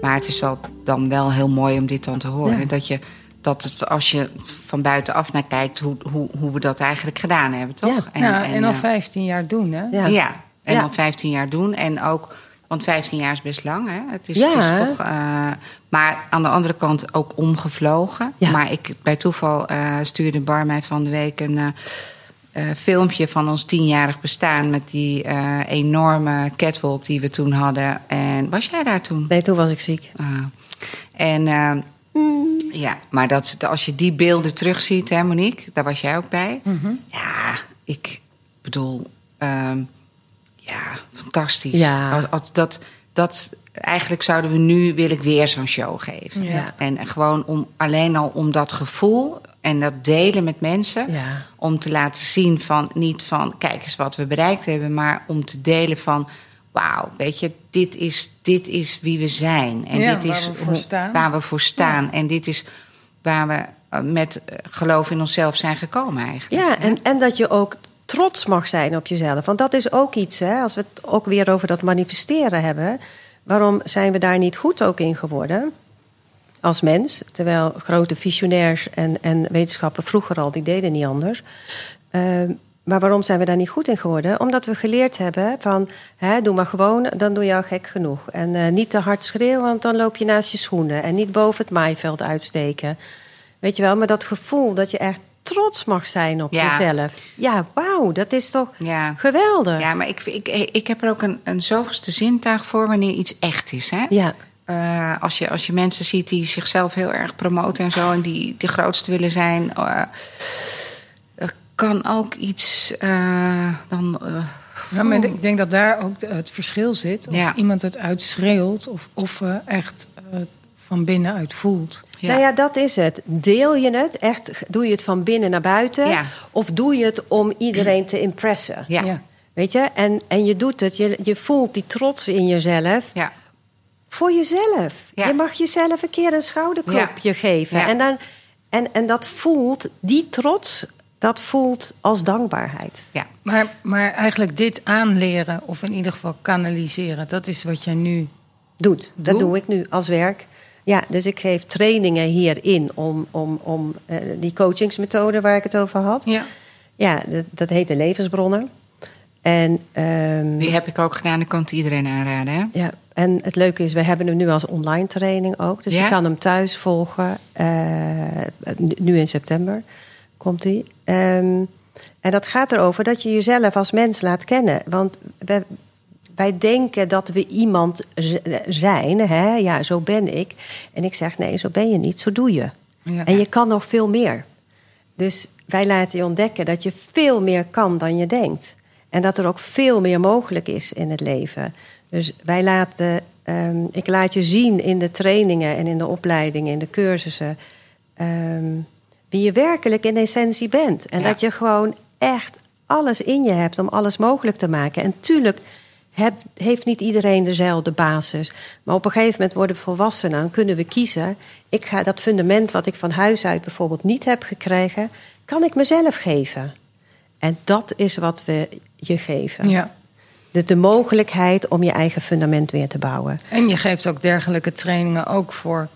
Maar het is al dan wel heel mooi om dit dan te horen. Ja. Dat, je, dat het, als je van buitenaf naar kijkt, hoe, hoe, hoe we dat eigenlijk gedaan hebben, toch? Ja. Ja, en, al eh, 15 jaar doen, hè? Ja. ja. en Ja. dan 15 jaar doen. En ook, want 15 jaar is best lang, hè? Het is, Ja. het is toch. eh, maar aan de andere kant ook omgevlogen. Ja. Maar ik, bij toeval eh, stuurde Bar mij van de week een. eh, filmpje van ons tienjarig bestaan met die enorme catwalk die we toen hadden. En was jij daar toen? Nee, toen was ik ziek. Ah. En ja, maar dat, als je die beelden terugziet, hè Monique, daar was jij ook bij. Ja, ik bedoel, ehm, ja, fantastisch. Ja. Als, als dat, dat, eigenlijk zouden we nu, wil ik weer zo'n show geven. Ja. En gewoon om, alleen al om dat gevoel en dat delen met mensen. Ja. Om te laten zien van, niet van, kijk eens wat we bereikt hebben, maar om te delen van, wauw, weet je, dit is, dit is wie we zijn. En Ja, dit waar is we voor hoe- staan. waar we voor staan. En dit is waar we eh, met eh, geloof in onszelf zijn gekomen eigenlijk. Ja, en, en dat je ook trots mag zijn op jezelf. Want dat is ook iets, hè, als we het ook weer over dat manifesteren hebben. Waarom zijn we daar niet goed ook in geworden? Als mens. Terwijl grote visionairs en, en wetenschappen vroeger al, die deden niet anders. Ehm, maar waarom zijn we daar niet goed in geworden? Omdat we geleerd hebben van, hè, doe maar gewoon, dan doe je al gek genoeg. En eh, niet te hard schreeuwen, want dan loop je naast je schoenen. En niet boven het maaiveld uitsteken. Weet je wel, maar dat gevoel dat je echt trots mag zijn op Ja. jezelf. Ja, wauw, dat is toch Ja. geweldig. Ja, maar ik, ik, ik heb er ook een, een zoveelste zintuig voor wanneer iets echt is. Hè? Ja. Eh, als, je, als je mensen ziet die zichzelf heel erg promoten en zo... en die de grootste willen zijn... eh, er kan ook iets eh, dan... eh, Ja, maar ik denk dat daar ook het verschil zit. Of Ja. iemand het uitschreeuwt of, of echt van binnenuit voelt. ja. Nou ja, dat is het. Deel je het? Echt, doe je het van binnen naar buiten? Ja. Of doe je het om iedereen te impressen? Ja. Ja. Weet je? En, en je doet het, je, je voelt die trots in jezelf. ja. Voor jezelf. Ja. Je mag jezelf een keer een schouderklopje geven. Ja. En, dan, en, en dat voelt, die trots, dat voelt als dankbaarheid. ja. Maar, maar eigenlijk dit aanleren, of in ieder geval kanaliseren, dat is wat jij nu. doet. Dat Doe? doe ik nu als werk. Ja, dus ik geef trainingen hierin om, om, om eh, die coachingsmethode waar ik het over had. Ja. Ja, dat, dat heet de levensbronnen. En, ehm, Die heb ik ook gedaan, dat kan het iedereen aanraden. Hè? ja, en het leuke is, we hebben hem nu als online training ook. Dus Ja? je kan hem thuis volgen. eh, nu- nu in september komt hij. Ehm, en dat gaat erover dat je jezelf als mens laat kennen. Want we, wij denken dat we iemand zijn. Hè? Ja, zo ben ik. En ik zeg, nee, zo ben je niet. Zo doe je. Ja. En je kan nog veel meer. Dus wij laten je ontdekken dat je veel meer kan dan je denkt. En dat er ook veel meer mogelijk is in het leven. Dus wij laten, ehm, ik laat je zien in de trainingen en in de opleidingen, in de cursussen, ehm, wie je werkelijk in essentie bent. En Ja. dat je gewoon echt alles in je hebt om alles mogelijk te maken. En tuurlijk heb, heeft niet iedereen dezelfde basis. Maar op een gegeven moment worden we volwassen. Dan kunnen we kiezen. Ik ga dat fundament wat ik van huis uit bijvoorbeeld niet heb gekregen, kan ik mezelf geven. En dat is wat we je geven. ja. De, de mogelijkheid om je eigen fundament weer te bouwen. En je geeft ook dergelijke trainingen ook voor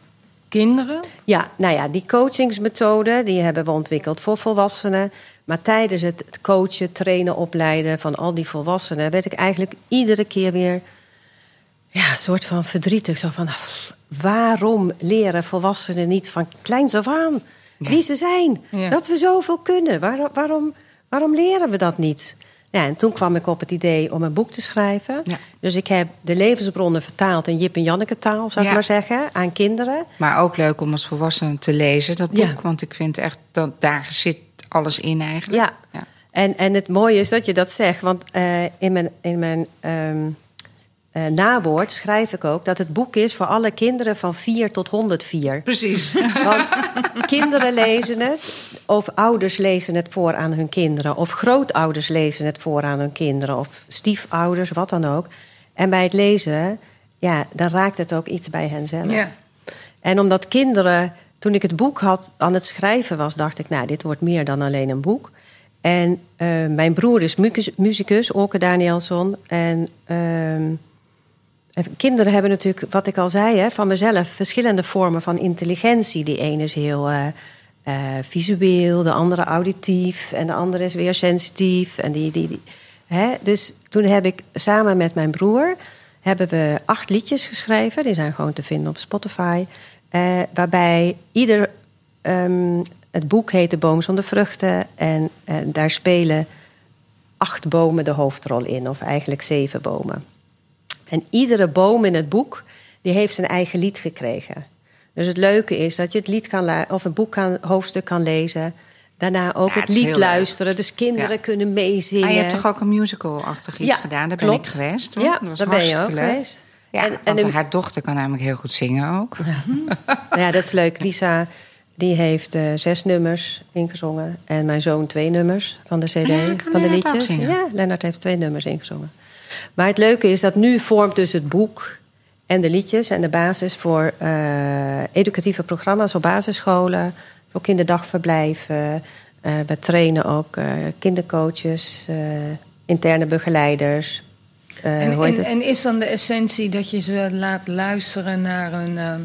kinderen. Ja, nou ja, die coachingsmethode die hebben we ontwikkeld voor volwassenen. Maar tijdens het coachen, trainen, opleiden van al die volwassenen werd ik eigenlijk iedere keer weer ja, een soort van verdrietig. Zo van, waarom leren volwassenen niet van kleins af aan wie ze zijn? Ja. Dat we zoveel kunnen. Waarom, waarom, waarom leren we dat niet? Ja, en toen kwam ik op het idee om een boek te schrijven. Ja. Dus ik heb de levensbronnen vertaald in Jip en Janneke taal, zou ik Ja. maar zeggen, aan kinderen. Maar ook leuk om als volwassene te lezen, dat boek. Want ik vind echt dat daar zit alles in eigenlijk. Ja. Ja. En, en het mooie is dat je dat zegt, want eh, in mijn, in mijn ehm, eh, nawoord schrijf ik ook dat het boek is voor alle kinderen van 4 tot 104. Precies. Want kinderen lezen het, of ouders lezen het voor aan hun kinderen, of grootouders lezen het voor aan hun kinderen, of stiefouders, wat dan ook. En bij het lezen, ja, dan raakt het ook iets bij hen zelf. Ja. En omdat kinderen, toen ik het boek had aan het schrijven was, dacht ik, nou, dit wordt meer dan alleen een boek. En eh, mijn broer is muzikus, Orke Danielsson. En ehm, en kinderen hebben natuurlijk, wat ik al zei, hè, van mezelf, verschillende vormen van intelligentie. Die ene is heel eh, eh, visueel, de andere auditief en de andere is weer sensitief. En die, die, die, hè. Dus toen heb ik samen met mijn broer hebben we acht liedjes geschreven. Die zijn gewoon te vinden op Spotify. Eh, waarbij ieder. ehm, het boek heet De Boom zonder vruchten. En, en daar spelen acht bomen de hoofdrol in, of eigenlijk zeven bomen. En iedere boom in het boek die heeft zijn eigen lied gekregen. Dus het leuke is dat je het lied kan of een boek kan, hoofdstuk kan lezen. Daarna ook Ja, het lied leuk. luisteren. Dus kinderen Ja. kunnen meezingen. Maar je hebt toch ook een musical-achtig iets Ja, gedaan? Daar klopt. ben ik geweest. Hoor. Ja, Dat was daar ben je ook leuk. geweest. Ja, En- want haar dochter kan namelijk heel goed zingen ook. Nou ja, dat is leuk. Lisa die heeft eh, zes nummers ingezongen. En mijn zoon twee nummers van de cd, kan van de liedjes. Ja, Lennart heeft twee nummers ingezongen. Maar het leuke is dat nu vormt dus het boek en de liedjes... en de basis voor eh, educatieve programma's op basisscholen... voor kinderdagverblijven. Eh, we trainen ook kindercoaches, interne begeleiders... eh, En, en, is dan de essentie dat je ze laat luisteren naar hun, ehm,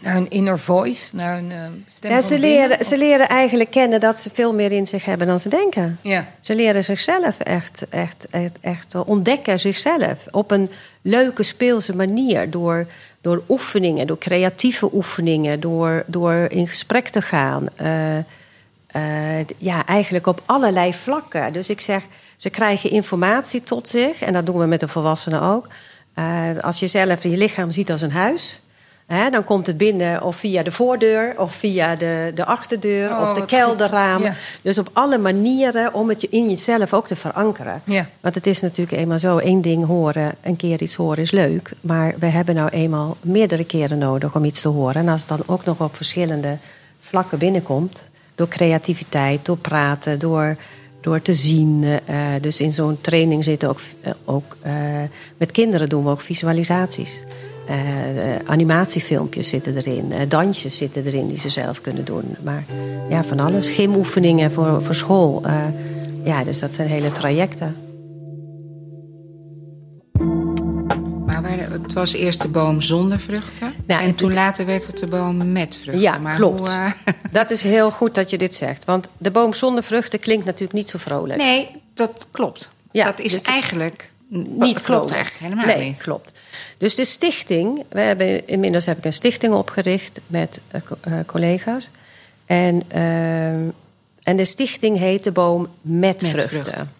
naar hun inner voice, naar hun ehm, stem Ja, ze, binnen? leren, ze leren eigenlijk kennen dat ze veel meer in zich hebben dan ze denken. Ja, Ze leren zichzelf echt, echt, echt, echt ontdekken zichzelf op een leuke speelse manier. Door, door oefeningen, door creatieve oefeningen, door, door in gesprek te gaan. Eh, eh, ja, eigenlijk op allerlei vlakken. Dus ik zeg, ze krijgen informatie tot zich. En dat doen we met de volwassenen ook. Eh, als je zelf je lichaam ziet als een huis... Hè, dan komt het binnen of via de voordeur of via de, de achterdeur Oh, of de kelderraam. Ja. Dus op alle manieren om het je in jezelf ook te verankeren. Ja. Want het is natuurlijk eenmaal zo, één ding horen, een keer iets horen is leuk. Maar we hebben nou eenmaal meerdere keren nodig om iets te horen. En als het dan ook nog op verschillende vlakken binnenkomt... door creativiteit, door praten, door, door te zien. eh, dus in zo'n training zitten ook... eh, ook eh, met kinderen doen we ook visualisaties. Animatiefilmpjes zitten erin, dansjes zitten erin die ze zelf kunnen doen. Maar ja, van alles. Gymoefeningen voor, voor school. ja, dus dat zijn hele trajecten. Het was eerst de boom zonder vruchten. Ja, en en toen later werd het de boom met vruchten. Ja, maar klopt. Hoe, eh, Dat is heel goed dat je dit zegt. Want de boom zonder vruchten klinkt natuurlijk niet zo vrolijk. nee, dat klopt. Ja, dat is dus- eigenlijk niet dat klopt vrolijk. eigenlijk helemaal nee, niet. klopt. Dus de stichting, we hebben, inmiddels heb ik een stichting opgericht met eh, eh, collega's. En, ehm, en de stichting heet De Boom met, Met vruchten. vruchten.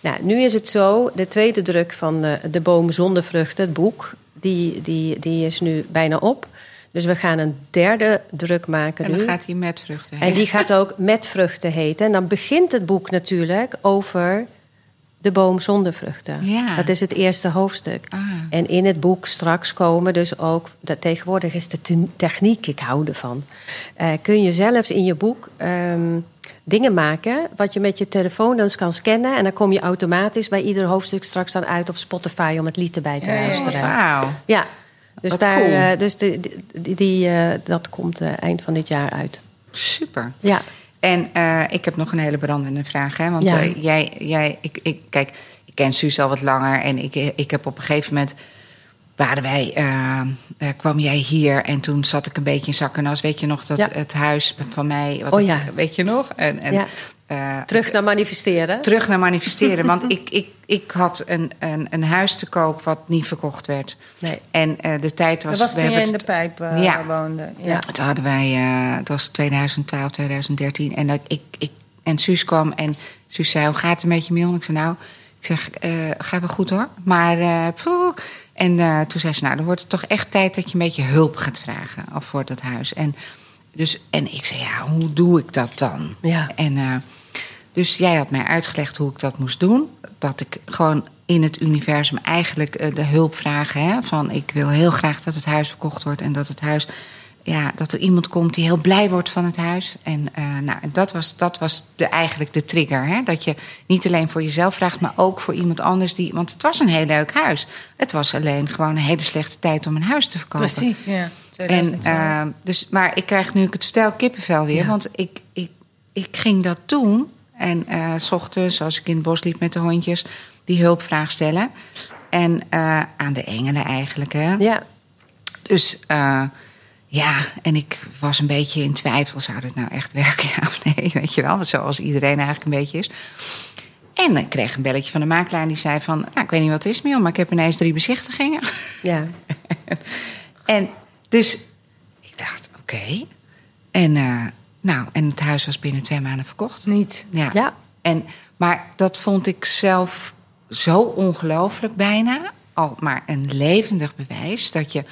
Nou, nu is het zo, de tweede druk van De Boom zonder vruchten, het boek, die, die, die is nu bijna op. Dus we gaan een derde druk maken En nu. dan gaat hij met vruchten En die gaat ook met vruchten heten. En dan begint het boek natuurlijk over de boom zonder vruchten. Ja. Dat is het eerste hoofdstuk. Ah. En in het boek straks komen dus ook... Dat tegenwoordig is de te- techniek, ik hou ervan. Eh, kun je zelfs in je boek ehm, dingen maken... wat je met je telefoon dan kan scannen... en dan kom je automatisch bij ieder hoofdstuk straks dan uit op Spotify... om het lied erbij te luisteren. Wauw. Ja, dus, Wat daar, cool. eh, dus die, die, die, eh, dat komt eh, eind van dit jaar uit. Super. Ja. En ik heb nog een hele brandende vraag. Hè? Want Ja. jij, jij ik, ik, kijk, ik ken Suus al wat langer. En ik, ik heb op een gegeven moment waren wij, eh, eh, kwam jij hier en toen zat ik een beetje in zak en as. Weet je nog dat Ja. het huis van mij, wat Oh ja. weet je nog? En, en, Ja. eh, Terug naar manifesteren. terug naar manifesteren. want ik, ik, ik had een, een, een huis te koop wat niet verkocht werd. Nee. En de tijd was... Dat was toen in de pijp eh, Ja. woonde. Ja. Ja. Toen hadden wij, het was 2012, 2013. En, dat ik, ik, en Suus kwam en Suus zei, hoe gaat het met je, Mion? Ik zei, nou, ik zeg, gaat wel goed hoor. Maar, eh, poeh. En eh, toen zei ze, nou, dan wordt het toch echt tijd dat je een beetje hulp gaat vragen al voor dat huis. En, dus, en ik zei, ja, hoe doe ik dat dan? Ja. En eh, dus jij had mij uitgelegd hoe ik dat moest doen. Dat ik gewoon in het universum eigenlijk eh, de hulp vragen. Hè, van ik wil heel graag dat het huis verkocht wordt. En dat het huis. Ja, dat er iemand komt die heel blij wordt van het huis. En eh, nou, dat was, dat was de, eigenlijk de trigger. Hè? Dat je niet alleen voor jezelf vraagt, maar ook voor iemand anders. Die, want het was een heel leuk huis. Het was alleen gewoon een hele slechte tijd om een huis te verkopen. Precies, ja. En, 2012. eh, dus, maar ik krijg nu ik het vertel kippenvel weer. Ja. Want ik, ik, ik ging dat doen. En eh, s ochtends, als ik in het bos liep met de hondjes, die hulpvraag stellen. En eh, aan de engelen eigenlijk. Hè? Ja. Dus eh, ja, en ik was een beetje in twijfel. Zou dit nou echt werken, ja of nee? Weet je wel, zoals iedereen eigenlijk een beetje is. En ik kreeg een belletje van de makelaar die zei van... Nou, ik weet niet wat het is, Mion, maar ik heb ineens drie bezichtigingen. Ja. En dus ik dacht, oké. En, eh, nou, en het huis was binnen twee maanden verkocht. Niet. Ja. Ja. En, maar dat vond ik zelf zo ongelooflijk bijna. Al maar een levendig bewijs dat je,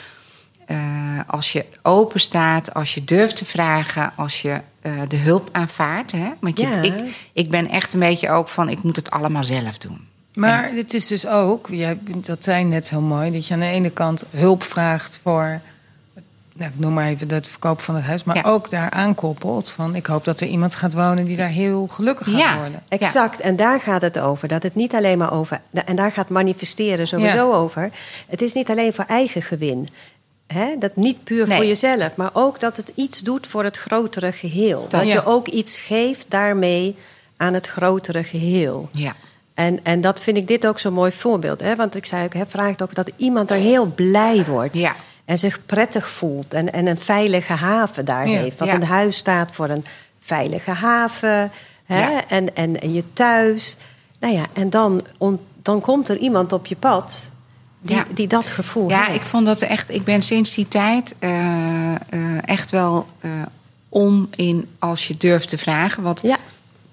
eh, als je open staat, als je durft te vragen, als je eh, de hulp aanvaardt. Hè? Want je, Ja. ik, ik ben echt een beetje ook van, ik moet het allemaal zelf doen. Maar het is dus ook, jij, dat zei net heel mooi, dat je aan de ene kant hulp vraagt voor, nou, ik noem maar even het verkopen van het huis, maar Ja. ook daar aankoppelt van, ik hoop dat er iemand gaat wonen die daar heel gelukkig gaat Ja. worden. Exact, en daar gaat het over. Dat het niet alleen maar over. En daar gaat manifesteren sowieso Ja. over. Het is niet alleen voor eigen gewin. Hè? Dat niet puur Nee. voor jezelf, maar ook dat het iets doet voor het grotere geheel. Dat, ja. je ook iets geeft daarmee aan het grotere geheel. Ja. En, en dat vind ik dit ook zo'n mooi voorbeeld. Hè? Want ik zei ook, hè, vraag het ook dat iemand er heel blij wordt. Ja. En zich prettig voelt. En, en een veilige haven daar Ja. heeft. Want Ja. een huis staat voor een veilige haven. Hè? Ja. En, en, en je thuis. Nou ja, en dan, on- dan komt er iemand op je pad die, Ja. die dat gevoel Ja, heeft. ik vond dat echt. Ik ben sinds die tijd eh, eh, echt wel eh, om in als je durft te vragen. Wat, Ja,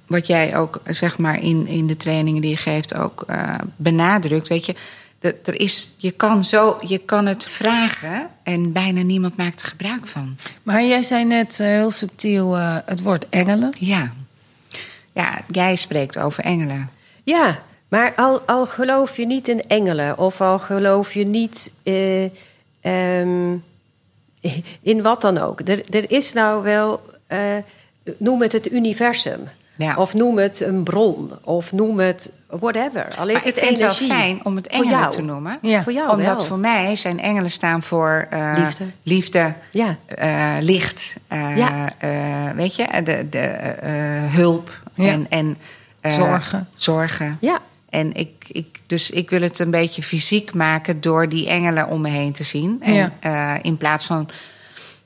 wat jij ook zeg maar in, in de trainingen die je geeft ook eh, benadrukt. Weet je, dat er is, je, kan zo, je kan het vragen en bijna niemand maakt er gebruik van. Maar jij zei net heel subtiel eh, het woord engelen. Ja. ja, jij spreekt over engelen. ja maar al, al geloof je niet in engelen... of al geloof je niet eh, ehm, in wat dan ook... Er, er is nou wel... eh, noem het het universum... Ja. Of noem het een bron, of noem het whatever. Al is Maar het ik vind energie. het wel fijn om het engelen te noemen. Ja. Voor jou Omdat wel. voor mij zijn engelen staan voor eh, Liefde. liefde Ja. licht, Ja. weet je, de, de hulp en, en Zorgen. zorgen. Ja, En ik, ik, dus ik wil het een beetje fysiek maken door die engelen om me heen te zien. En, Ja. eh, in plaats van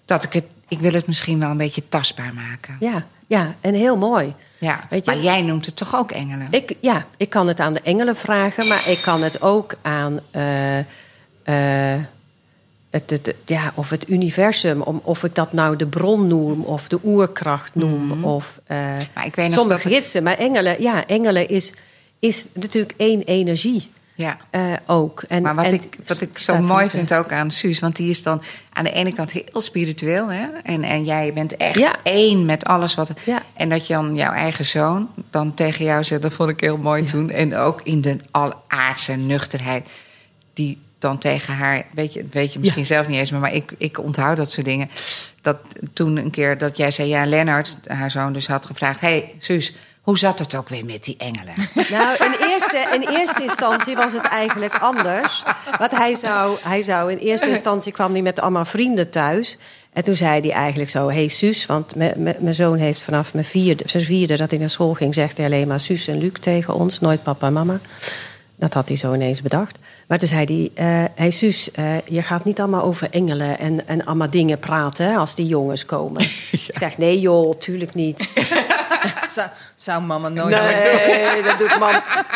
dat ik het, ik wil het misschien wel een beetje tastbaar maken. ja, ja, en heel mooi. Ja, Weet je- maar jij noemt het toch ook engelen? Ik, ja, ik kan het aan de engelen vragen, maar ik kan het ook aan eh, eh, het, het, het- ja, of het universum, om, of ik dat nou de bron noem of de oerkracht noem. Of uh, Maar ik weet nog sommige gidsen. Maar engelen, ja, engelen is, is natuurlijk één energie ja. eh, ook. En, Maar wat en ik, wat ik zo mooi vind ook aan Suus, want die is dan aan de ene kant heel spiritueel. Hè? En, en jij bent echt Ja. één met alles wat. Ja. En dat je dan jouw eigen zoon dan tegen jou zegt, dat vond ik heel mooi toen. En ook in de alaardse nuchterheid. Die dan tegen haar, weet je, weet je misschien zelf niet eens, maar, maar ik, ik onthoud dat soort dingen. Dat toen een keer dat jij zei, ja, Lennart, haar zoon, dus had gevraagd: Hé, hey, Suus, hoe zat het ook weer met die engelen? Nou, in eerste, in eerste instantie was het eigenlijk anders. Want hij zou, hij zou in eerste instantie kwam hij met allemaal vrienden thuis. En toen zei hij eigenlijk zo: Hey Suus, want mijn zoon heeft vanaf mijn vierde, zijn vierde dat hij naar school ging, zegt hij alleen maar Suus en Luc tegen ons, nooit papa en mama. Dat had hij zo ineens bedacht. Maar toen zei hij, eh hey Suus, eh, je gaat niet allemaal over engelen en, en allemaal dingen praten hè, als die jongens komen. Ik zeg, nee joh, tuurlijk niet. Zou, zou mama nooit doen. Nee, dat doet mam.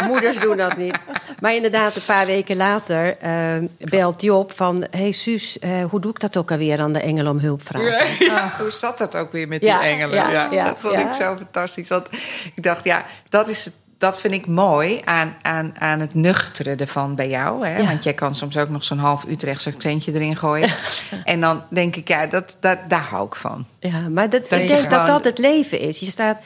Moeders doen dat niet. Maar inderdaad, een paar weken later eh, belt Job van... hey Suus, eh, hoe doe ik dat ook alweer aan de engel om hulp vragen? Hoe zat dat ook weer met Ja, die engelen? ja, Ja, ja, dat vond ja. ik zo fantastisch. Want ik dacht, ja, dat, is, het- dat vind ik mooi aan, aan, aan het nuchtere ervan bij jou. Hè? Ja. Want jij kan soms ook nog zo'n half Utrechtse accentje erin gooien. En dan denk ik, ja, dat, dat, daar hou ik van. Ja, maar dat, Dat ik denk gewoon- dat dat het leven is. Je staat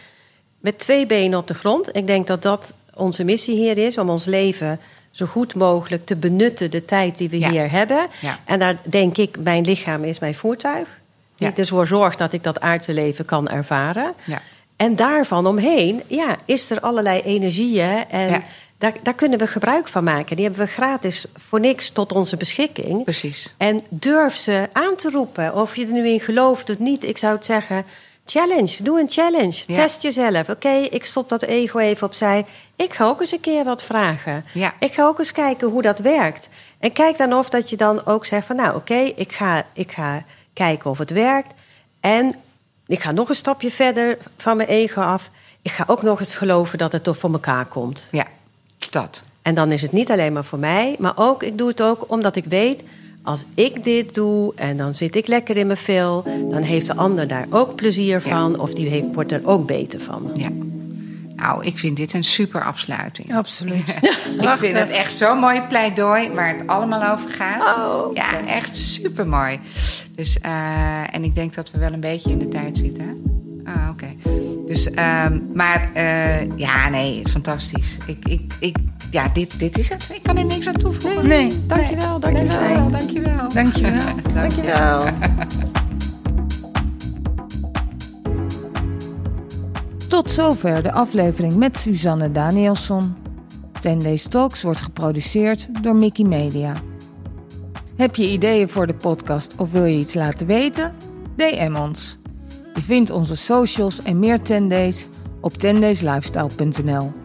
met twee benen op de grond. Ik denk dat dat onze missie hier is... om ons leven zo goed mogelijk te benutten... de tijd die we Ja. hier hebben. Ja. En daar denk ik, mijn lichaam is mijn voertuig. Die Ja. ervoor zorgt dat ik dat aardse leven kan ervaren. Ja. En daarvan omheen ja, is er allerlei energieën. En Ja. daar, daar kunnen we gebruik van maken. Die hebben we gratis voor niks tot onze beschikking. Precies. En durf ze aan te roepen. Of je er nu in gelooft of niet. Ik zou het zeggen, challenge. Doe een challenge. Ja. Test jezelf. Oké, ik stop dat ego even opzij. Ik ga ook eens een keer wat vragen. Ja. Ik ga ook eens kijken hoe dat werkt. En kijk dan of dat je dan ook zegt van... nou, oké, ik, ga, ik ga kijken of het werkt. En ik ga nog een stapje verder van mijn ego af. Ik ga ook nog eens geloven dat het toch voor elkaar komt. Ja, dat. En dan is het niet alleen maar voor mij, maar ook, ik doe het ook omdat ik weet, als ik dit doe en dan zit ik lekker in mijn vel, dan heeft de ander daar ook plezier van of die heeft, wordt er ook beter van. Ja. Nou, ik vind dit een super afsluiting. Absoluut. Ik vind het echt zo'n mooi pleidooi waar het allemaal over gaat. Oh, ja, echt super mooi. Dus, eh, en ik denk dat we wel een beetje in de tijd zitten. Ah, oké. Dus, ehm, maar eh, ja, nee, fantastisch. Ik, ik, ik, ja, dit, dit is het. Ik kan er niks aan toevoegen. Nee, Dankjewel, dankjewel. Nee, dankjewel. dankjewel. Dankjewel. Tot zover de aflevering met Suzanne Danielsson. 10 Days Talks wordt geproduceerd door Mickey Media. Heb je ideeën voor de podcast of wil je iets laten weten? DM ons. Je vindt onze socials en meer 10 Days op 10dayslifestyle.nl.